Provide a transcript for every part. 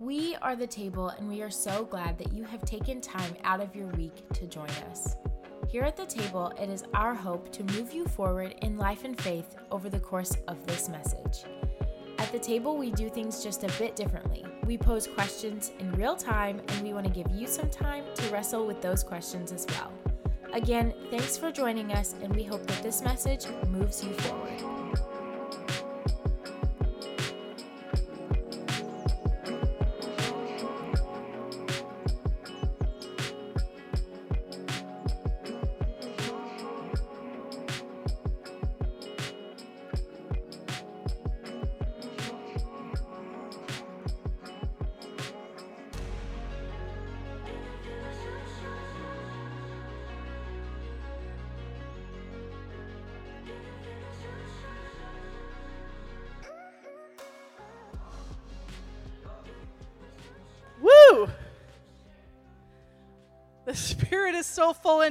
We are the table, and we are so glad that you have taken time out of your week to join us. Here at the table, it is our hope to move you forward in life and faith over the course of this message. At the table, we do things just a bit differently. We pose questions in real time, and we want to give you some time to wrestle with those questions as well. Again, thanks for joining us, and we hope that this message moves you forward.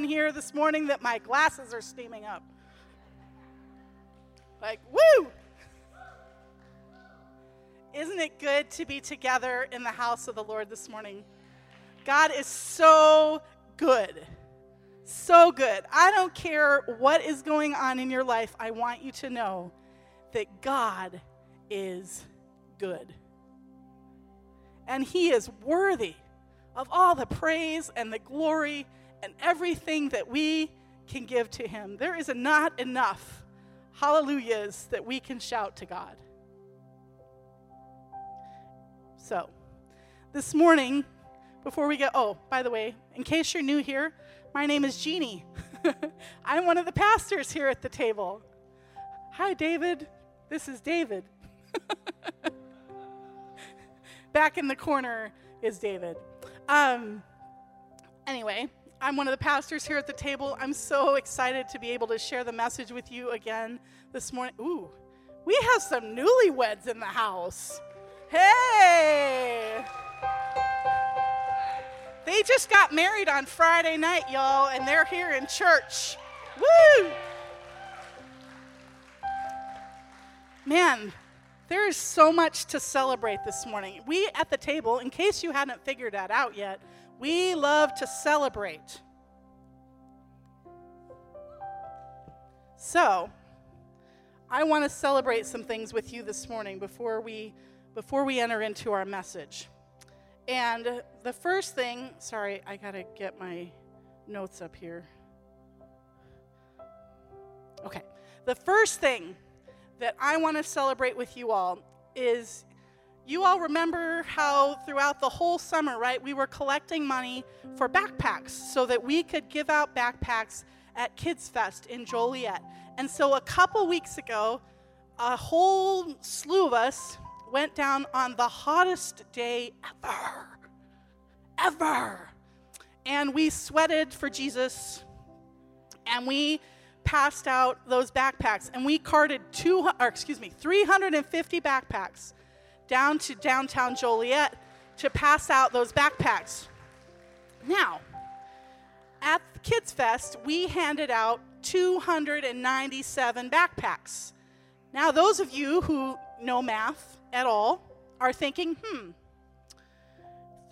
Here this morning that my glasses are steaming up. Like, woo! Isn't it good to be together in the house of the Lord this morning? God is so good. So good. I don't care what is going on in your life, I want you to know that God is good. And He is worthy of all the praise and the glory and everything that we can give to Him. There is not enough hallelujahs that we can shout to God. So, this morning, before we go, oh, by the way, in case you're new here, my name is Genie. I'm one of the pastors here at the table. Hi, David. This is David. Back in the corner is David. Um, anyway, I'm one of the pastors here at the table. I'm so excited to be able to share the message with you again this morning. Ooh, we have some newlyweds in the house. Hey! They just got married on Friday night, y'all, and they're here in church. Woo! Man, there is so much to celebrate this morning. We at the table, in case you hadn't figured that out yet, we love to celebrate. So, I want to celebrate some things with you this morning before we before we enter into our message. And the first thing, sorry, I got to get my notes up here. Okay. The first thing that I want to celebrate with you all is you all remember how throughout the whole summer, right, we were collecting money for backpacks so that we could give out backpacks at Kids Fest in Joliet. And so a couple weeks ago, a whole slew of us went down on the hottest day ever. Ever. And we sweated for Jesus. And we passed out those backpacks, and we carted two, or excuse me, 350 backpacks down to downtown Joliet to pass out those backpacks. Now, at the Kids Fest, we handed out 297 backpacks. Now, those of you who know math at all are thinking, hmm,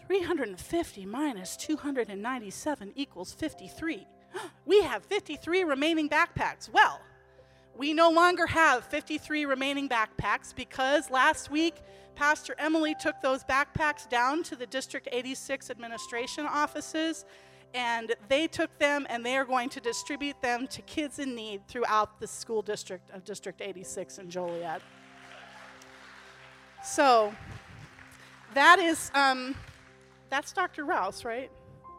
350 minus 297 equals 53. we have 53 remaining backpacks. Well, we no longer have 53 remaining backpacks because last week Pastor Emily took those backpacks down to the District 86 administration offices and they took them and they are going to distribute them to kids in need throughout the school district of District 86 in Joliet. So that is, um, that's Dr. Rouse, right?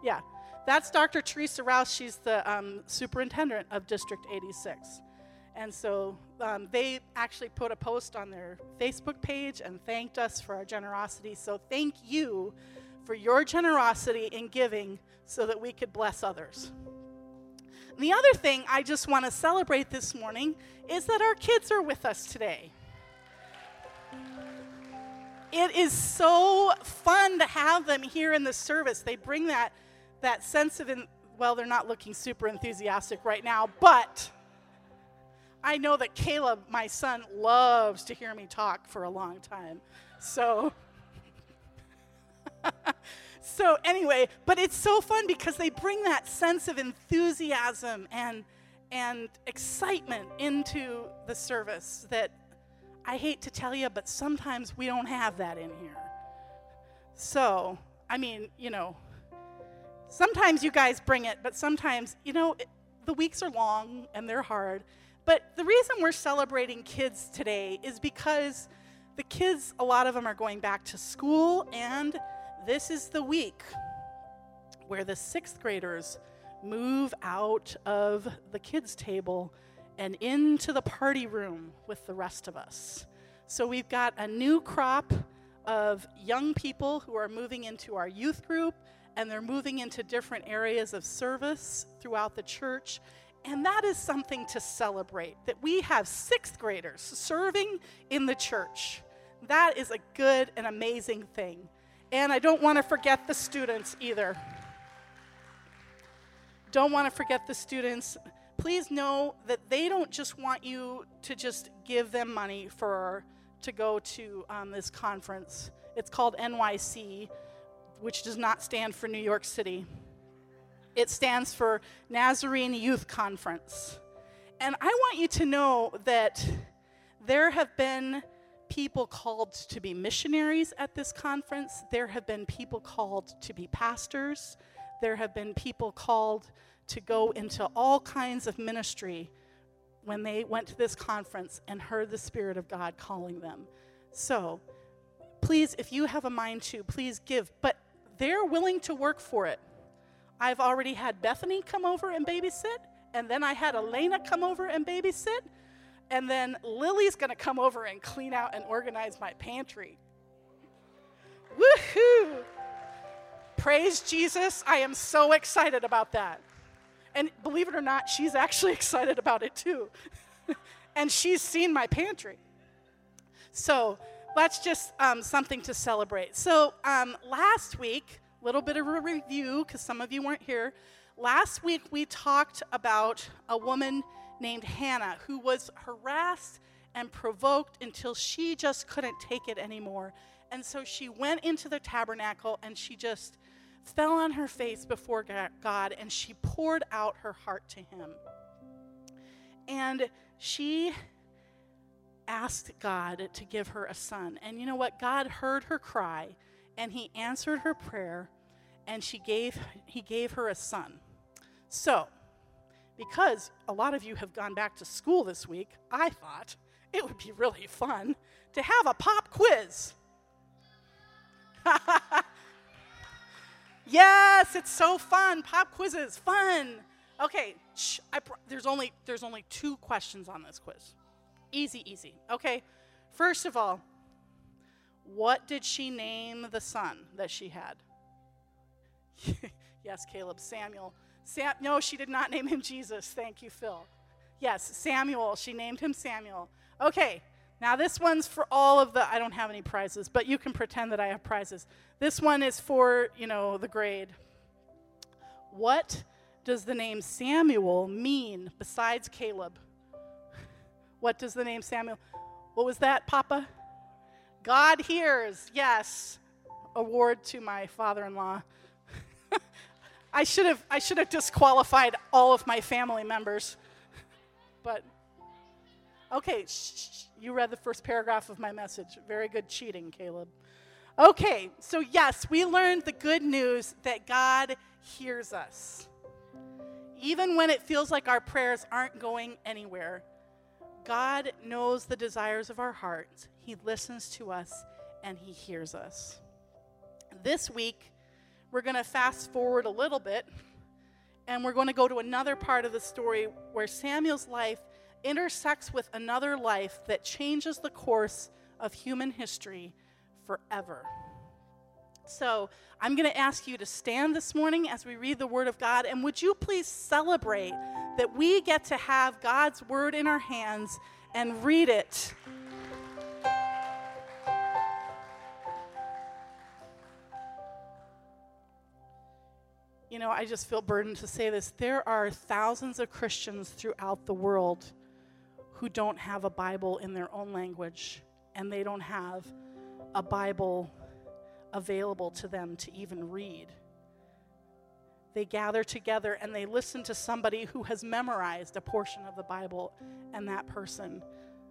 Yeah. That's Dr. Theresa Rouse. She's the um, superintendent of District 86. And so um, they actually put a post on their Facebook page and thanked us for our generosity. So thank you for your generosity in giving so that we could bless others. And the other thing I just want to celebrate this morning is that our kids are with us today. It is so fun to have them here in the service. They bring that that sense of, in, well, they're not looking super enthusiastic right now, but I know that Caleb, my son, loves to hear me talk for a long time. So so, anyway, but it's so fun because they bring that sense of enthusiasm and, and excitement into the service that I hate to tell you, but sometimes we don't have that in here. So, I mean, you know, sometimes you guys bring it, but sometimes, you know, it, the weeks are long and they're hard. But the reason we're celebrating kids today is because the kids, a lot of them are going back to school, and this is the week where the sixth graders move out of the kids' table and into the party room with the rest of us. So we've got a new crop of young people who are moving into our youth group, and they're moving into different areas of service throughout the church. And that is something to celebrate that we have sixth graders serving in the church. That is a good and amazing thing. And I don't want to forget the students either. Don't want to forget the students. Please know that they don't just want you to just give them money for to go to um, this conference. It's called NYC, which does not stand for New York City. It stands for Nazarene Youth Conference. And I want you to know that there have been people called to be missionaries at this conference. There have been people called to be pastors. There have been people called to go into all kinds of ministry when they went to this conference and heard the Spirit of God calling them. So, please, if you have a mind to, please give. But they're willing to work for it. I've already had Bethany come over and babysit, and then I had Elena come over and babysit, and then Lily's going to come over and clean out and organize my pantry. Woohoo! Praise Jesus. I am so excited about that. And believe it or not, she's actually excited about it too. and she's seen my pantry. So that's just um, something to celebrate. So um, last week, little bit of a review because some of you weren't here. Last week, we talked about a woman named Hannah who was harassed and provoked until she just couldn't take it anymore. And so she went into the tabernacle and she just fell on her face before God and she poured out her heart to Him. And she asked God to give her a son. And you know what? God heard her cry and He answered her prayer and she gave, He gave her a son. So, because a lot of you have gone back to school this week, I thought it would be really fun to have a pop quiz. yes, it's so fun. Pop quizzes, fun. Okay, shh, pr- there's only there's only two questions on this quiz. Easy, easy. Okay. First of all, what did she name the son that she had? yes, Caleb, Samuel. Sam, no, she did not name him Jesus. Thank you, Phil. Yes, Samuel. She named him Samuel. Okay, now this one's for all of the, I don't have any prizes, but you can pretend that I have prizes. This one is for, you know, the grade. What does the name Samuel mean besides Caleb? What does the name Samuel? What was that, Papa? God hears. Yes. Award to my father-in-law. I should have I should have disqualified all of my family members. But okay, shh, you read the first paragraph of my message. Very good cheating, Caleb. Okay, so yes, we learned the good news that God hears us. Even when it feels like our prayers aren't going anywhere, God knows the desires of our hearts. He listens to us and He hears us. This week, we're going to fast forward a little bit and we're going to go to another part of the story where Samuel's life intersects with another life that changes the course of human history forever. So, I'm going to ask you to stand this morning as we read the Word of God, and would you please celebrate that we get to have God's Word in our hands and read it you know, I just feel burdened to say this. There are thousands of Christians throughout the world who don't have a Bible in their own language, and they don't have a Bible available to them to even read. They gather together and they listen to somebody who has memorized a portion of the Bible, and that person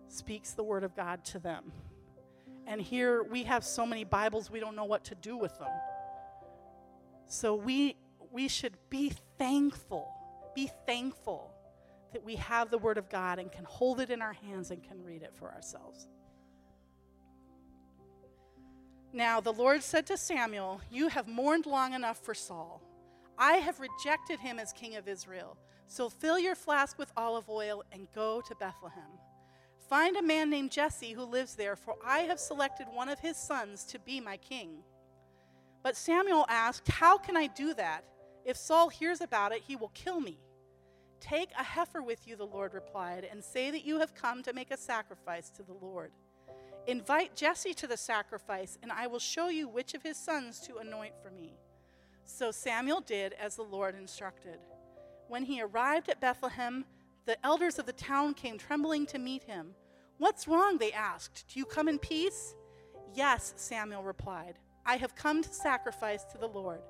speaks the Word of God to them. And here we have so many Bibles, we don't know what to do with them. So we, we should be thankful, be thankful that we have the Word of God and can hold it in our hands and can read it for ourselves. Now the Lord said to Samuel, You have mourned long enough for Saul. I have rejected him as king of Israel. So fill your flask with olive oil and go to Bethlehem. Find a man named Jesse who lives there, for I have selected one of his sons to be my king. But Samuel asked, How can I do that? If Saul hears about it, he will kill me. Take a heifer with you, the Lord replied, and say that you have come to make a sacrifice to the Lord. Invite Jesse to the sacrifice, and I will show you which of his sons to anoint for me. So Samuel did as the Lord instructed. When he arrived at Bethlehem, the elders of the town came trembling to meet him. What's wrong? They asked. Do you come in peace? Yes, Samuel replied. I have come to sacrifice to the Lord.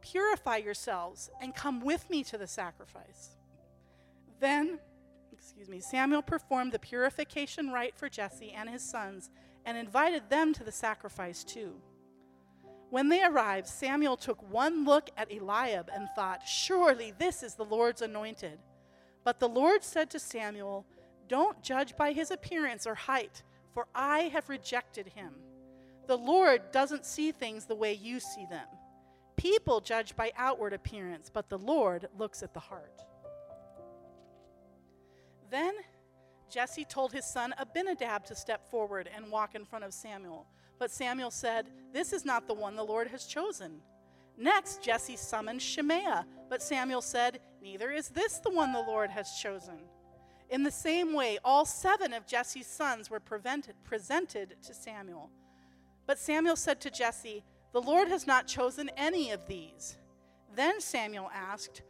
Purify yourselves and come with me to the sacrifice. Then, excuse me, Samuel performed the purification rite for Jesse and his sons and invited them to the sacrifice too. When they arrived, Samuel took one look at Eliab and thought, Surely this is the Lord's anointed. But the Lord said to Samuel, Don't judge by his appearance or height, for I have rejected him. The Lord doesn't see things the way you see them. People judge by outward appearance, but the Lord looks at the heart. Then Jesse told his son Abinadab to step forward and walk in front of Samuel. But Samuel said, This is not the one the Lord has chosen. Next, Jesse summoned Shimea, but Samuel said, Neither is this the one the Lord has chosen. In the same way, all seven of Jesse's sons were presented to Samuel. But Samuel said to Jesse, The Lord has not chosen any of these. Then Samuel asked,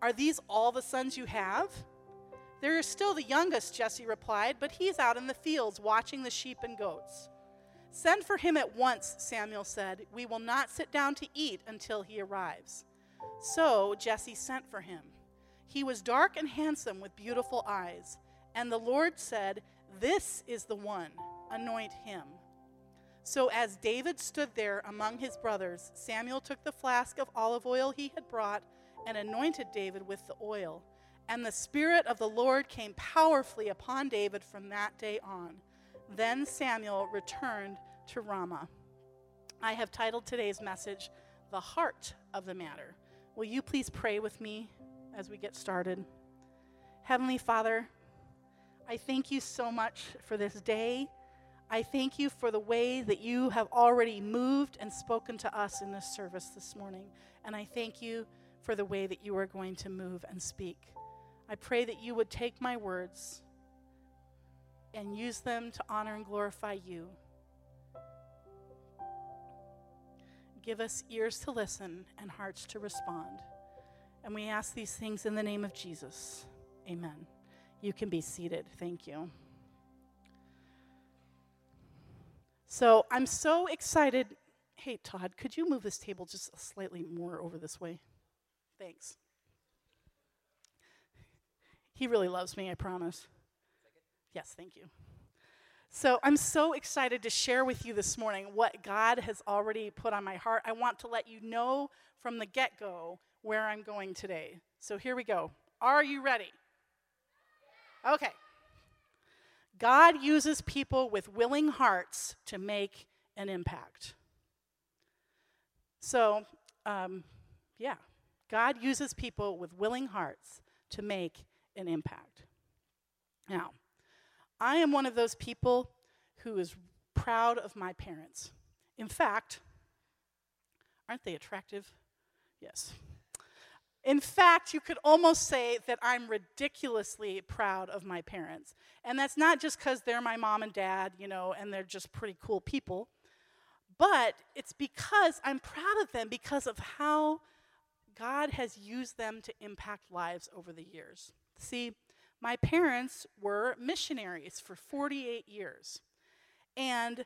Are these all the sons you have? There is still the youngest, Jesse replied, but he's out in the fields watching the sheep and goats. Send for him at once, Samuel said. We will not sit down to eat until he arrives. So Jesse sent for him. He was dark and handsome with beautiful eyes. And the Lord said, This is the one, anoint him. So as David stood there among his brothers, Samuel took the flask of olive oil he had brought and anointed David with the oil. And the Spirit of the Lord came powerfully upon David from that day on. Then Samuel returned to Ramah. I have titled today's message, The Heart of the Matter. Will you please pray with me as we get started? Heavenly Father, I thank you so much for this day. I thank you for the way that you have already moved and spoken to us in this service this morning. And I thank you for the way that you are going to move and speak. I pray that you would take my words and use them to honor and glorify you. Give us ears to listen and hearts to respond. And we ask these things in the name of Jesus. Amen. You can be seated. Thank you. So I'm so excited. Hey, Todd, could you move this table just slightly more over this way? Thanks. He really loves me, I promise. Yes, thank you. So I'm so excited to share with you this morning what God has already put on my heart. I want to let you know from the get go where I'm going today. So here we go. Are you ready? Okay. God uses people with willing hearts to make an impact. So, um, yeah, God uses people with willing hearts to make an impact. Now, I am one of those people who is proud of my parents. In fact, aren't they attractive? Yes. In fact, you could almost say that I'm ridiculously proud of my parents. And that's not just because they're my mom and dad, you know, and they're just pretty cool people, but it's because I'm proud of them because of how God has used them to impact lives over the years. See, my parents were missionaries for 48 years. And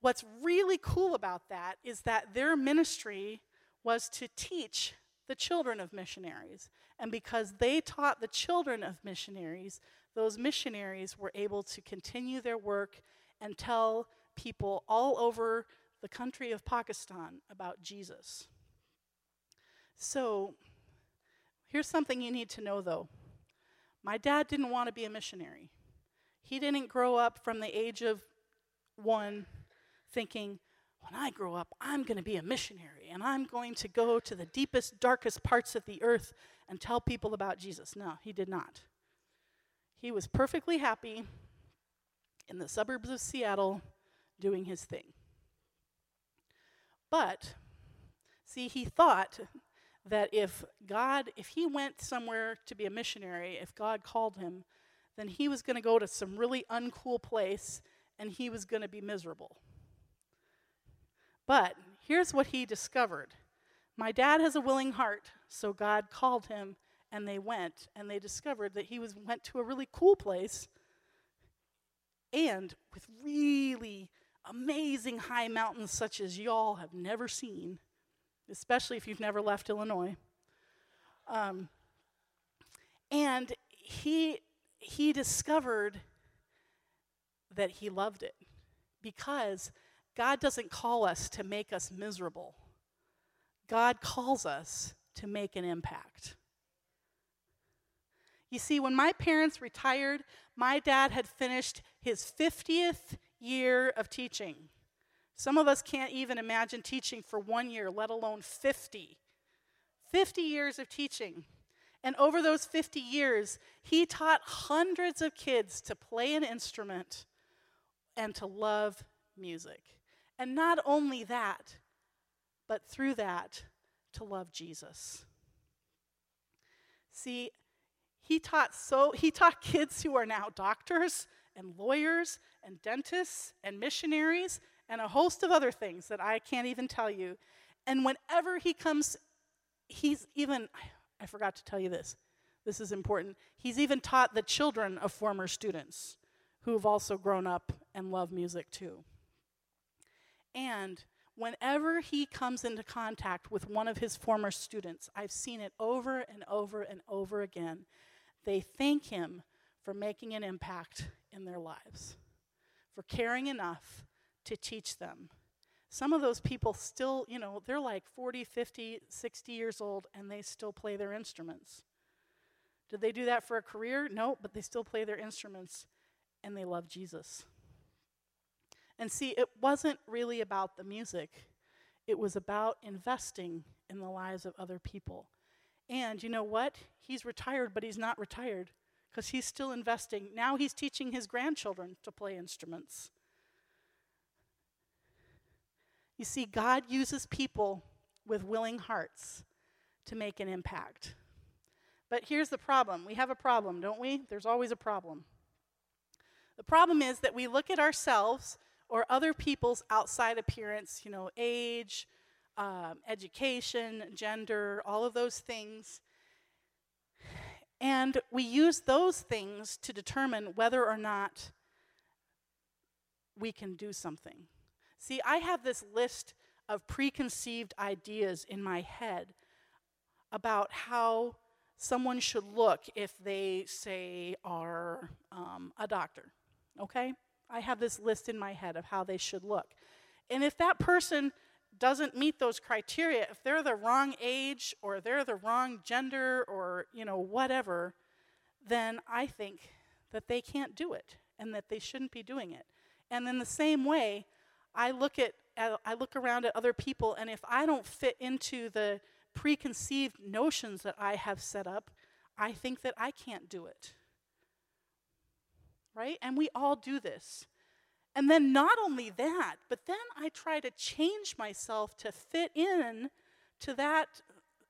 what's really cool about that is that their ministry was to teach the children of missionaries. And because they taught the children of missionaries, those missionaries were able to continue their work and tell people all over the country of Pakistan about Jesus. So, here's something you need to know though. My dad didn't want to be a missionary. He didn't grow up from the age of one thinking, when I grow up, I'm going to be a missionary and I'm going to go to the deepest, darkest parts of the earth and tell people about Jesus. No, he did not. He was perfectly happy in the suburbs of Seattle doing his thing. But, see, he thought that if God, if he went somewhere to be a missionary, if God called him, then he was going to go to some really uncool place and he was going to be miserable. But here's what he discovered My dad has a willing heart, so God called him and they went and they discovered that he was went to a really cool place and with really amazing high mountains such as y'all have never seen, especially if you've never left Illinois. Um, and he he discovered that he loved it because God doesn't call us to make us miserable. God calls us to make an impact. You see, when my parents retired, my dad had finished his 50th year of teaching. Some of us can't even imagine teaching for one year, let alone 50. 50 years of teaching. And over those 50 years, he taught hundreds of kids to play an instrument and to love music. And not only that, but through that, to love Jesus. See, he taught so he taught kids who are now doctors and lawyers and dentists and missionaries and a host of other things that I can't even tell you. And whenever he comes he's even I forgot to tell you this. This is important. He's even taught the children of former students who have also grown up and love music too. And whenever he comes into contact with one of his former students, I've seen it over and over and over again. They thank him for making an impact in their lives, for caring enough to teach them. Some of those people still, you know, they're like 40, 50, 60 years old and they still play their instruments. Did they do that for a career? No, but they still play their instruments and they love Jesus. And see, it wasn't really about the music, it was about investing in the lives of other people. And you know what? He's retired, but he's not retired because he's still investing. Now he's teaching his grandchildren to play instruments. You see, God uses people with willing hearts to make an impact. But here's the problem we have a problem, don't we? There's always a problem. The problem is that we look at ourselves or other people's outside appearance, you know, age, um, education, gender, all of those things. And we use those things to determine whether or not we can do something. See, I have this list of preconceived ideas in my head about how someone should look if they, say, are um, a doctor, okay? I have this list in my head of how they should look. And if that person doesn't meet those criteria, if they're the wrong age or they're the wrong gender or, you know, whatever, then I think that they can't do it and that they shouldn't be doing it. And in the same way, I look at, I look around at other people and if I don't fit into the preconceived notions that I have set up, I think that I can't do it right? And we all do this. And then not only that, but then I try to change myself to fit in to that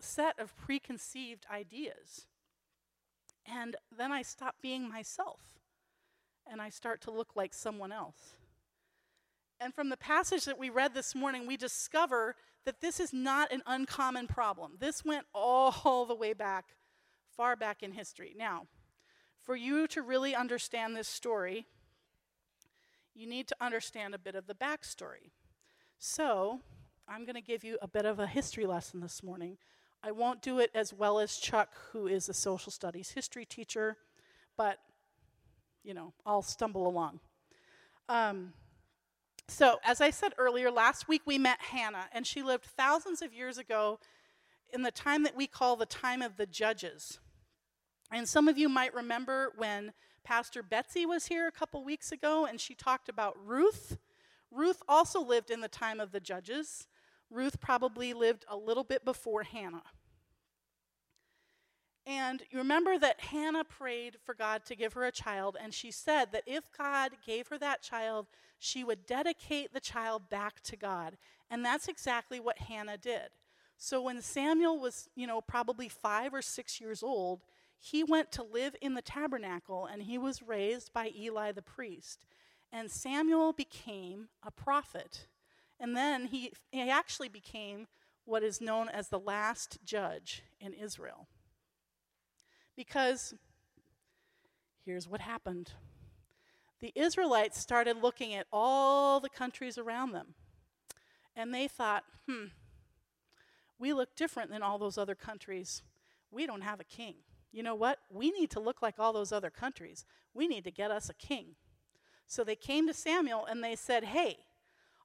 set of preconceived ideas. And then I stop being myself and I start to look like someone else. And from the passage that we read this morning, we discover that this is not an uncommon problem. This went all the way back, far back in history. Now, for you to really understand this story, you need to understand a bit of the backstory. So, I'm going to give you a bit of a history lesson this morning. I won't do it as well as Chuck, who is a social studies history teacher, but, you know, I'll stumble along. Um, so, as I said earlier, last week we met Hannah, and she lived thousands of years ago in the time that we call the time of the judges. And some of you might remember when Pastor Betsy was here a couple weeks ago and she talked about Ruth. Ruth also lived in the time of the judges. Ruth probably lived a little bit before Hannah. And you remember that Hannah prayed for God to give her a child, and she said that if God gave her that child, she would dedicate the child back to God. And that's exactly what Hannah did. So when Samuel was, you know, probably five or six years old, he went to live in the tabernacle and he was raised by Eli the priest. And Samuel became a prophet. And then he, he actually became what is known as the last judge in Israel. Because here's what happened the Israelites started looking at all the countries around them. And they thought, hmm, we look different than all those other countries. We don't have a king. You know what? We need to look like all those other countries. We need to get us a king. So they came to Samuel and they said, Hey,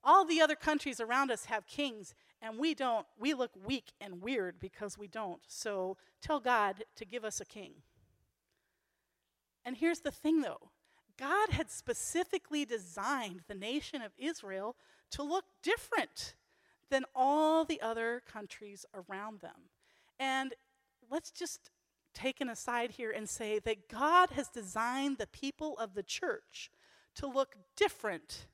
all the other countries around us have kings, and we don't. We look weak and weird because we don't. So tell God to give us a king. And here's the thing though God had specifically designed the nation of Israel to look different than all the other countries around them. And let's just take an aside here and say that God has designed the people of the church to look different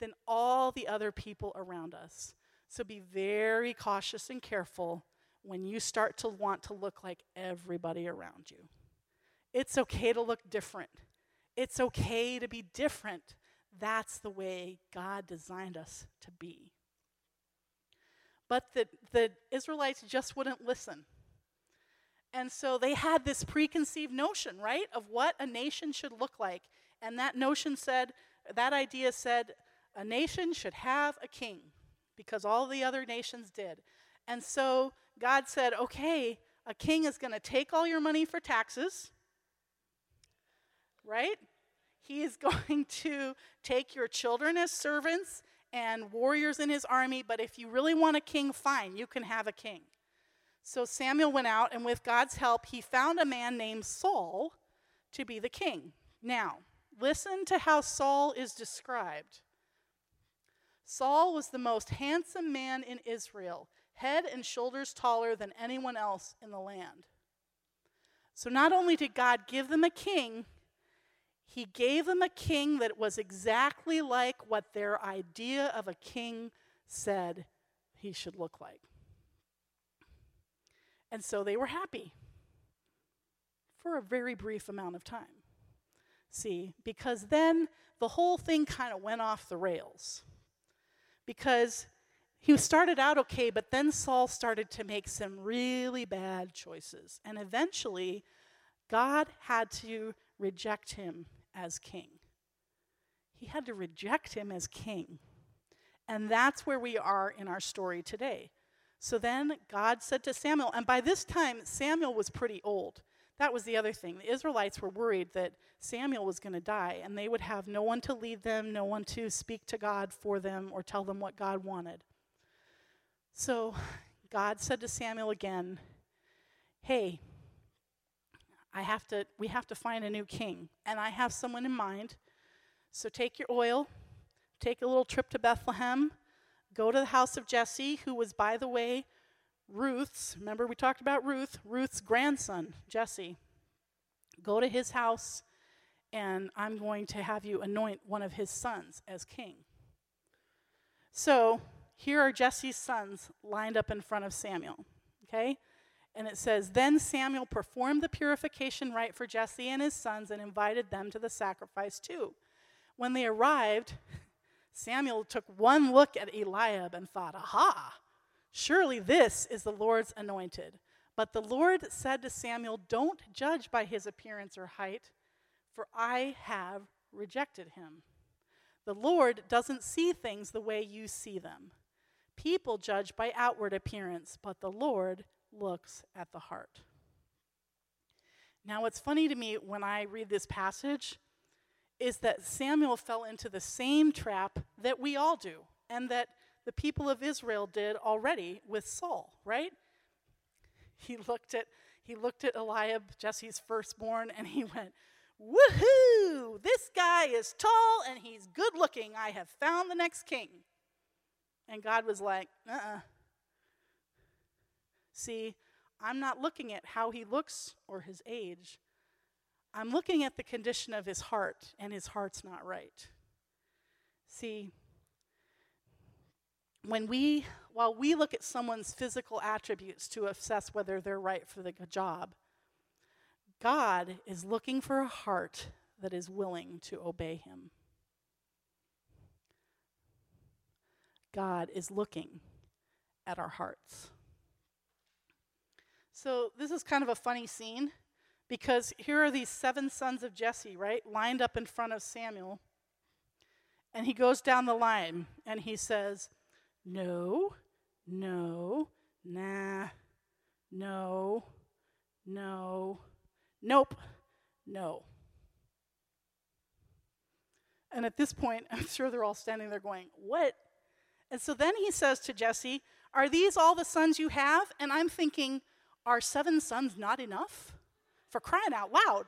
than all the other people around us. So be very cautious and careful when you start to want to look like everybody around you. It's okay to look different. It's okay to be different. That's the way God designed us to be. But the, the Israelites just wouldn't listen. And so they had this preconceived notion, right, of what a nation should look like. And that notion said, that idea said, a nation should have a king because all the other nations did. And so God said, okay, a king is going to take all your money for taxes, right? He is going to take your children as servants and warriors in his army, but if you really want a king, fine, you can have a king. So Samuel went out, and with God's help, he found a man named Saul to be the king. Now, listen to how Saul is described. Saul was the most handsome man in Israel, head and shoulders taller than anyone else in the land. So not only did God give them a king, he gave them a king that was exactly like what their idea of a king said he should look like. And so they were happy for a very brief amount of time. See, because then the whole thing kind of went off the rails because he started out okay, but then Saul started to make some really bad choices. And eventually, God had to reject him as king. He had to reject him as king. And that's where we are in our story today. So then God said to Samuel, and by this time, Samuel was pretty old. That was the other thing. The Israelites were worried that Samuel was going to die, and they would have no one to lead them, no one to speak to God for them, or tell them what God wanted. So God said to Samuel again, Hey, I have to, we have to find a new king, and I have someone in mind. So take your oil, take a little trip to Bethlehem, go to the house of Jesse, who was, by the way, Ruth's, remember we talked about Ruth, Ruth's grandson, Jesse. Go to his house, and I'm going to have you anoint one of his sons as king. So here are Jesse's sons lined up in front of Samuel, okay? And it says, Then Samuel performed the purification rite for Jesse and his sons and invited them to the sacrifice too. When they arrived, Samuel took one look at Eliab and thought, Aha! Surely this is the Lord's anointed. But the Lord said to Samuel, Don't judge by his appearance or height, for I have rejected him. The Lord doesn't see things the way you see them. People judge by outward appearance, but the Lord looks at the heart. Now, what's funny to me when I read this passage is that Samuel fell into the same trap that we all do, and that the people of Israel did already with Saul, right? He looked at he looked at Eliab, Jesse's firstborn, and he went, Woohoo! This guy is tall and he's good looking. I have found the next king. And God was like, uh uh-uh. uh See, I'm not looking at how he looks or his age. I'm looking at the condition of his heart, and his heart's not right. See, when we, while we look at someone's physical attributes to assess whether they're right for the job, God is looking for a heart that is willing to obey him. God is looking at our hearts. So, this is kind of a funny scene because here are these seven sons of Jesse, right, lined up in front of Samuel. And he goes down the line and he says, No, no, nah, no, no, nope, no. And at this point, I'm sure they're all standing there going, What? And so then he says to Jesse, Are these all the sons you have? And I'm thinking, Are seven sons not enough? For crying out loud.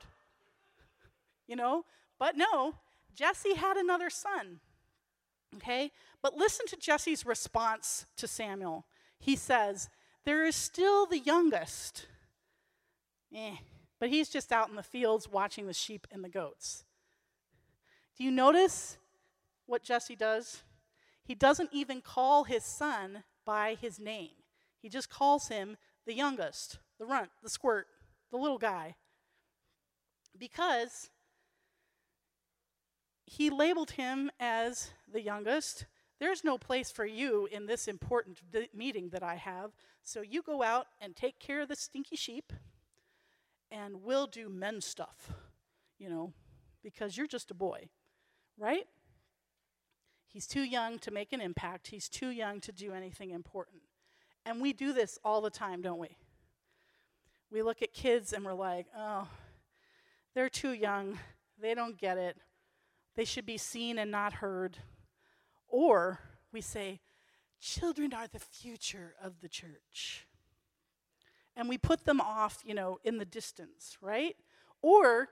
You know? But no, Jesse had another son. Okay? But listen to Jesse's response to Samuel. He says, There is still the youngest. Eh, but he's just out in the fields watching the sheep and the goats. Do you notice what Jesse does? He doesn't even call his son by his name. He just calls him the youngest, the runt, the squirt, the little guy. Because he labeled him as the youngest. There's no place for you in this important d- meeting that I have. So you go out and take care of the stinky sheep, and we'll do men stuff, you know, because you're just a boy, right? He's too young to make an impact. He's too young to do anything important. And we do this all the time, don't we? We look at kids and we're like, oh, they're too young. They don't get it. They should be seen and not heard. Or we say, children are the future of the church. And we put them off, you know, in the distance, right? Or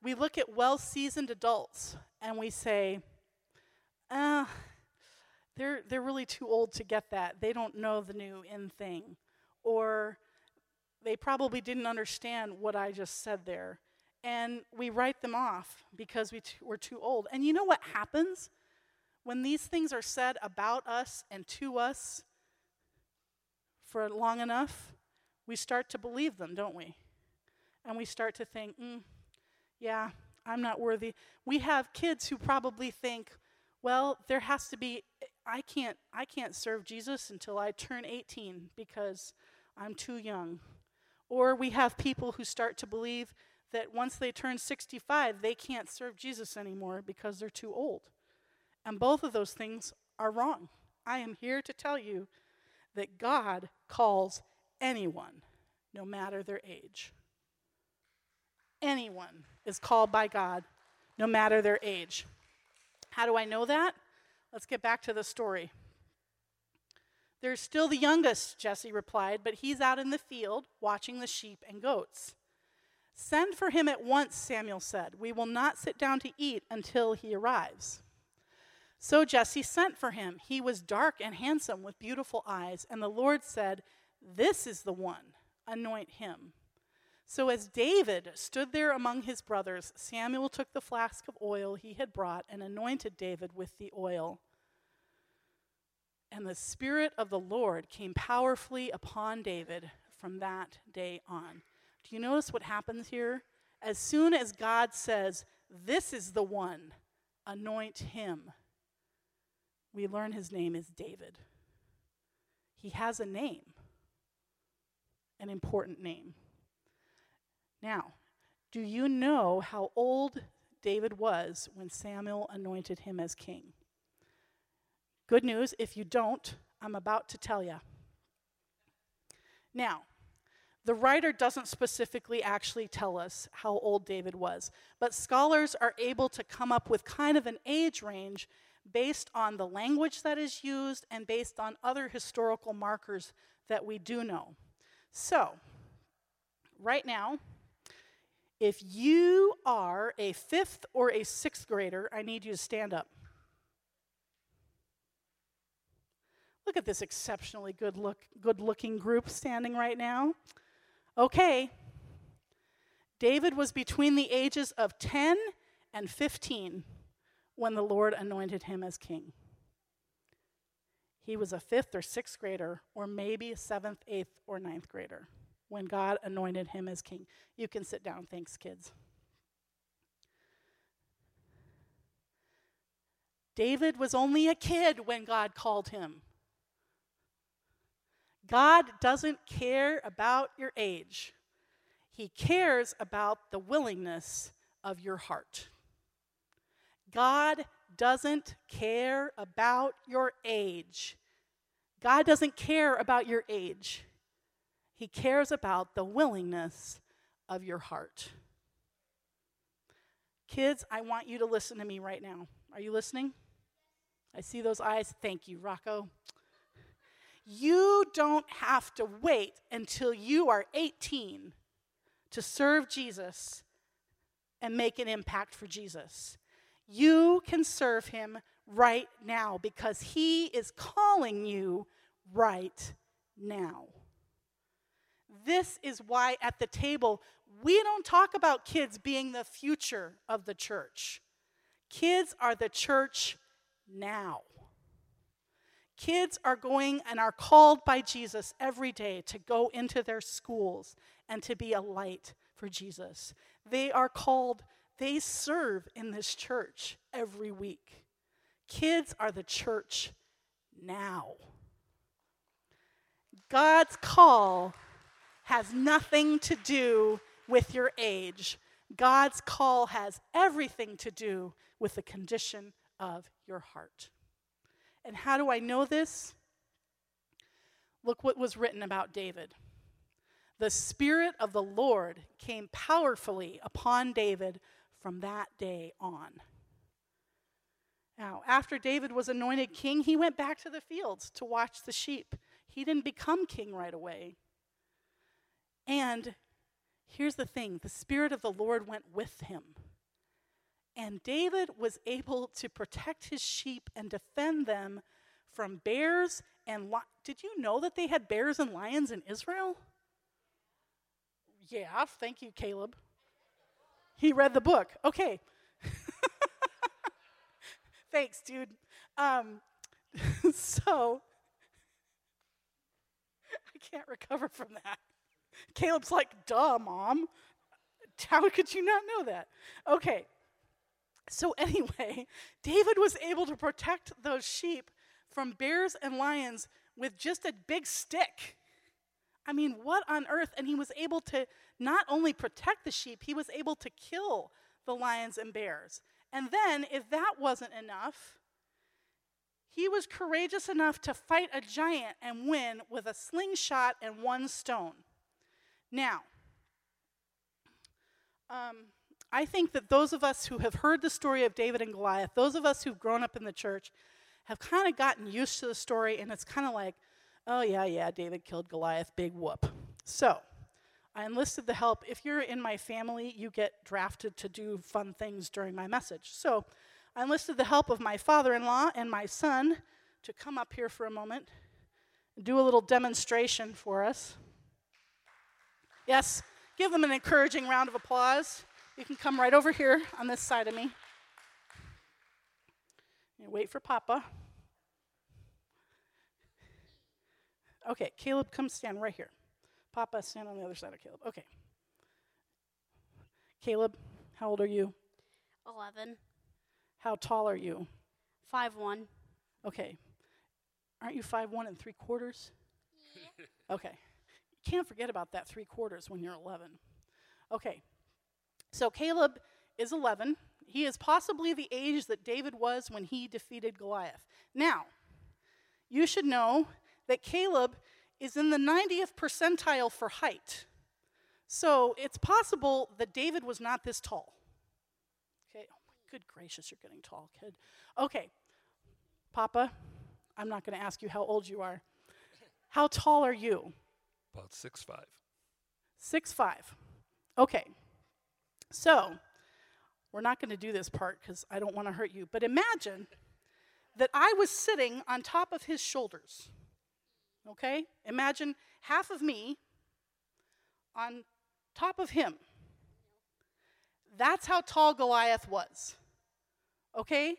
we look at well seasoned adults and we say, uh, they're, they're really too old to get that. They don't know the new in thing. Or they probably didn't understand what I just said there. And we write them off because we t- we're too old. And you know what happens? When these things are said about us and to us for long enough, we start to believe them, don't we? And we start to think, mm, yeah, I'm not worthy. We have kids who probably think, well, there has to be I can't I can't serve Jesus until I turn 18 because I'm too young. Or we have people who start to believe that once they turn 65, they can't serve Jesus anymore because they're too old. And both of those things are wrong. I am here to tell you that God calls anyone, no matter their age. Anyone is called by God, no matter their age. How do I know that? Let's get back to the story. There's still the youngest, Jesse replied, but he's out in the field watching the sheep and goats. Send for him at once, Samuel said. We will not sit down to eat until he arrives. So Jesse sent for him. He was dark and handsome with beautiful eyes, and the Lord said, This is the one, anoint him. So as David stood there among his brothers, Samuel took the flask of oil he had brought and anointed David with the oil. And the Spirit of the Lord came powerfully upon David from that day on. Do you notice what happens here? As soon as God says, This is the one, anoint him, we learn his name is David. He has a name, an important name. Now, do you know how old David was when Samuel anointed him as king. Good news, if you don't, I'm about to tell you. Now, the writer doesn't specifically actually tell us how old David was, but scholars are able to come up with kind of an age range based on the language that is used and based on other historical markers that we do know. So, right now, if you are a fifth or a sixth grader, I need you to stand up. Look at this exceptionally good look good looking group standing right now. Okay. David was between the ages of 10 and 15 when the Lord anointed him as king. He was a fifth or sixth grader, or maybe a seventh, eighth, or ninth grader when God anointed him as king. You can sit down. Thanks, kids. David was only a kid when God called him. God doesn't care about your age, He cares about the willingness of your heart. God doesn't care about your age. God doesn't care about your age. He cares about the willingness of your heart. Kids, I want you to listen to me right now. Are you listening? I see those eyes. Thank you, Rocco. You don't have to wait until you are 18 to serve Jesus and make an impact for Jesus. You can serve him right now because he is calling you right now. This is why at the table, we don't talk about kids being the future of the church. Kids are the church now. Kids are going and are called by Jesus every day to go into their schools and to be a light for Jesus. They are called, they serve in this church every week. Kids are the church now. God's call has nothing to do with your age. God's call has everything to do with the condition of your heart. And how do I know this? Look what was written about David. The Spirit of the Lord came powerfully upon David from that day on. Now, after David was anointed king, he went back to the fields to watch the sheep. He didn't become king right away. And here's the thing the Spirit of the Lord went with him. And David was able to protect his sheep and defend them from bears and did you know that they had bears and lions in Israel? Yeah, thank you, Caleb. He read the book. Okay. Thanks, dude. Um, so, I can't recover from that. Caleb's like, duh, mom. How could you not know that? Okay. So, anyway, David was able to protect those sheep from bears and lions with just a big stick. I mean, what on earth? And he was able to not only protect the sheep, he was able to kill the lions and bears. And then, if that wasn't enough, he was courageous enough to fight a giant and win with a slingshot and one stone. Now, um, I think that those of us who have heard the story of David and Goliath, those of us who've grown up in the church, have kind of gotten used to the story, and it's kind of like, oh, yeah, yeah, David killed Goliath, big whoop. So, I enlisted the help. If you're in my family, you get drafted to do fun things during my message. So, I enlisted the help of my father in law and my son to come up here for a moment and do a little demonstration for us. Yes, give them an encouraging round of applause. You can come right over here on this side of me. And wait for Papa. Okay, Caleb, come stand right here. Papa, stand on the other side of Caleb. Okay. Caleb, how old are you? 11. How tall are you? 5 1. Okay. Aren't you five one and three quarters? Yeah. Okay. You can't forget about that three quarters when you're 11. Okay. So Caleb is 11. He is possibly the age that David was when he defeated Goliath. Now, you should know that Caleb is in the 90th percentile for height. So it's possible that David was not this tall. Okay, oh my good gracious, you're getting tall, kid. Okay, Papa, I'm not going to ask you how old you are. How tall are you? About six five. Six five. Okay. So, we're not going to do this part because I don't want to hurt you, but imagine that I was sitting on top of his shoulders. Okay? Imagine half of me on top of him. That's how tall Goliath was. Okay?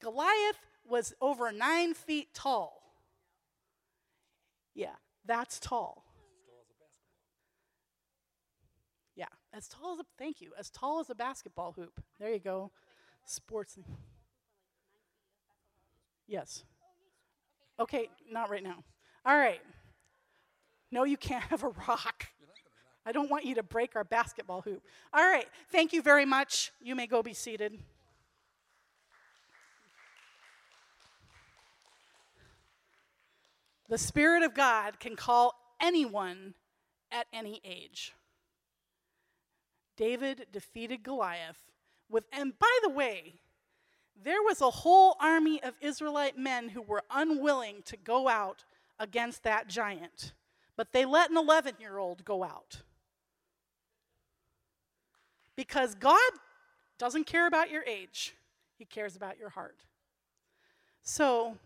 Goliath was over nine feet tall. Yeah, that's tall. Yeah, as tall as a, thank you, as tall as a basketball hoop. There you go. Sports. Yes. Okay, not right now. All right. No, you can't have a rock. I don't want you to break our basketball hoop. All right, thank you very much. You may go be seated. The Spirit of God can call anyone at any age. David defeated Goliath with, and by the way, there was a whole army of Israelite men who were unwilling to go out against that giant, but they let an 11 year old go out. Because God doesn't care about your age, He cares about your heart. So,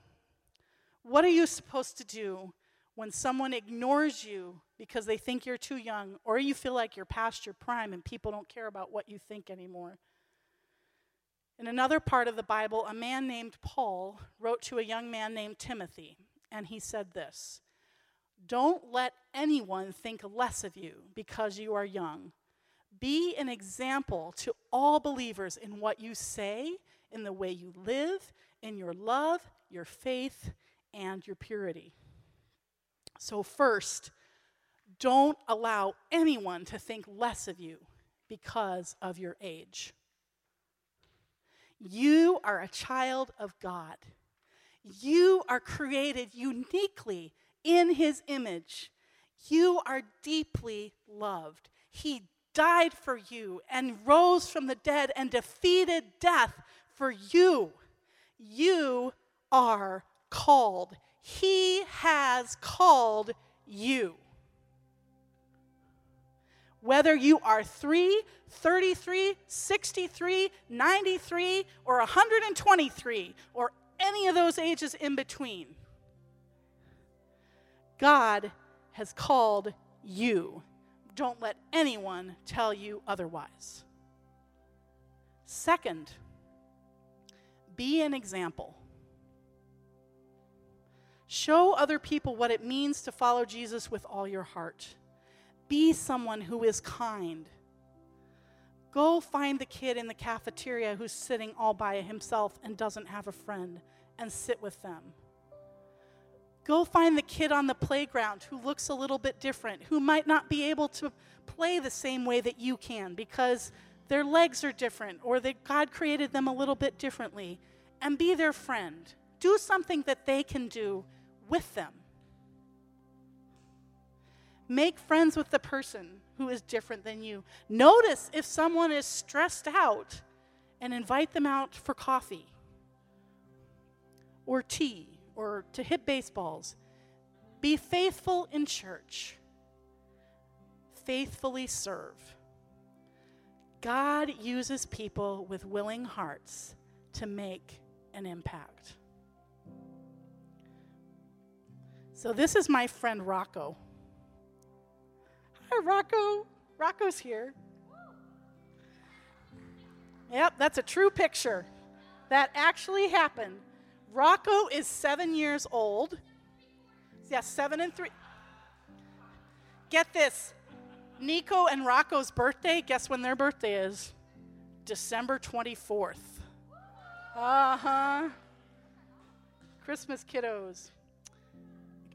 what are you supposed to do when someone ignores you because they think you're too young or you feel like you're past your prime and people don't care about what you think anymore? In another part of the Bible, a man named Paul wrote to a young man named Timothy, and he said this Don't let anyone think less of you because you are young. Be an example to all believers in what you say, in the way you live, in your love, your faith, and your purity. So, first, don't allow anyone to think less of you because of your age. You are a child of God. You are created uniquely in His image. You are deeply loved. He died for you and rose from the dead and defeated death for you. You are called. He has called you. Whether you are 3, 33, 63, 93, or 123, or any of those ages in between, God has called you. Don't let anyone tell you otherwise. Second, be an example. Show other people what it means to follow Jesus with all your heart. Be someone who is kind. Go find the kid in the cafeteria who's sitting all by himself and doesn't have a friend and sit with them. Go find the kid on the playground who looks a little bit different, who might not be able to play the same way that you can because their legs are different or that God created them a little bit differently, and be their friend. Do something that they can do with them. Make friends with the person who is different than you. Notice if someone is stressed out and invite them out for coffee or tea or to hit baseballs. Be faithful in church, faithfully serve. God uses people with willing hearts to make an impact. So, this is my friend Rocco. Hi, Rocco. Rocco's here. Yep, that's a true picture. That actually happened. Rocco is seven years old. Yeah, seven and three. Get this Nico and Rocco's birthday, guess when their birthday is? December 24th. Uh huh. Christmas kiddos.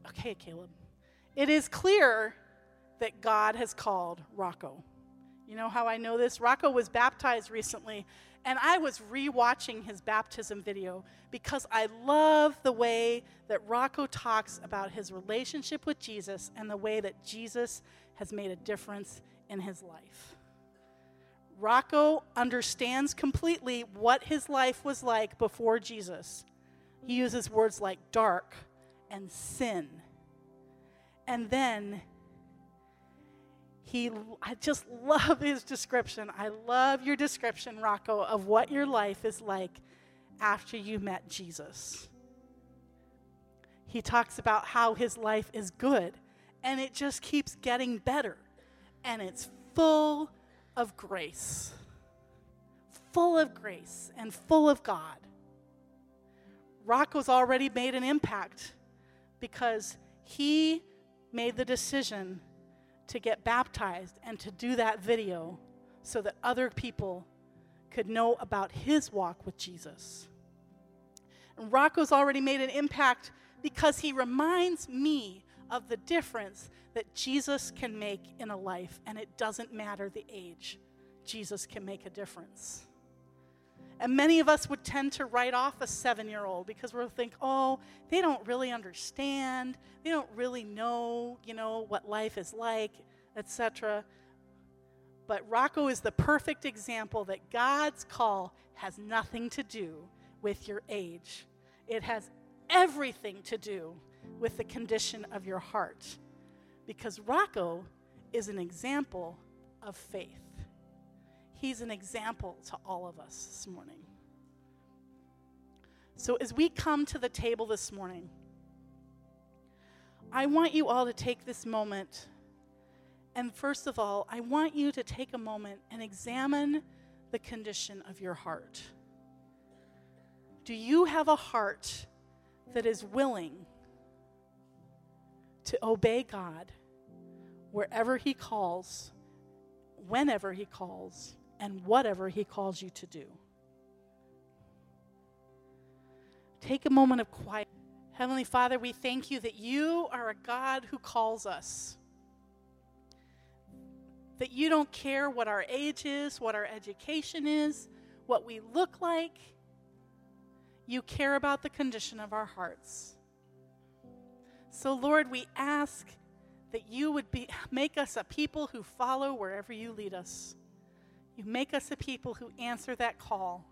Okay, Caleb. It is clear that God has called Rocco. You know how I know this? Rocco was baptized recently, And I was rewatching his baptism video because I love the way that Rocco talks about his relationship with Jesus and the way that Jesus has made a difference in his life. Rocco understands completely what his life was like before Jesus. He uses words like dark and sin. And then he I just love his description. I love your description, Rocco, of what your life is like after you met Jesus. He talks about how his life is good and it just keeps getting better and it's full of grace. Full of grace and full of God. Rocco's already made an impact because he made the decision to get baptized and to do that video so that other people could know about his walk with Jesus. And Rocco's already made an impact because he reminds me of the difference that Jesus can make in a life, and it doesn't matter the age, Jesus can make a difference. And many of us would tend to write off a seven year old because we'll think, oh, they don't really understand. They don't really know, you know, what life is like, etc. But Rocco is the perfect example that God's call has nothing to do with your age. It has everything to do with the condition of your heart. Because Rocco is an example of faith. He's an example to all of us this morning. So, as we come to the table this morning, I want you all to take this moment. And first of all, I want you to take a moment and examine the condition of your heart. Do you have a heart that is willing to obey God wherever He calls, whenever He calls, and whatever He calls you to do. Take a moment of quiet. Heavenly Father, we thank you that you are a God who calls us. That you don't care what our age is, what our education is, what we look like. You care about the condition of our hearts. So, Lord, we ask that you would be, make us a people who follow wherever you lead us. You make us a people who answer that call.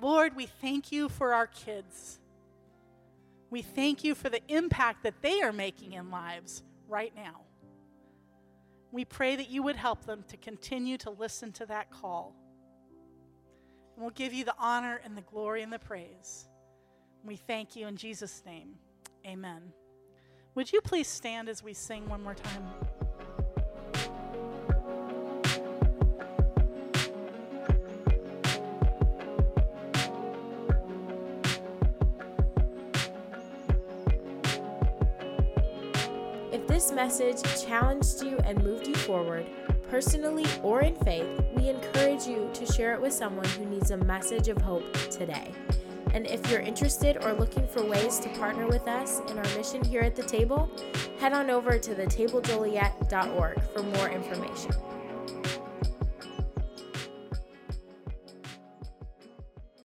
Lord, we thank you for our kids. We thank you for the impact that they are making in lives right now. We pray that you would help them to continue to listen to that call. And we'll give you the honor and the glory and the praise. We thank you in Jesus' name. Amen. Would you please stand as we sing one more time? This message challenged you and moved you forward, personally or in faith, we encourage you to share it with someone who needs a message of hope today. And if you're interested or looking for ways to partner with us in our mission here at the table, head on over to thetablejoliet.org for more information.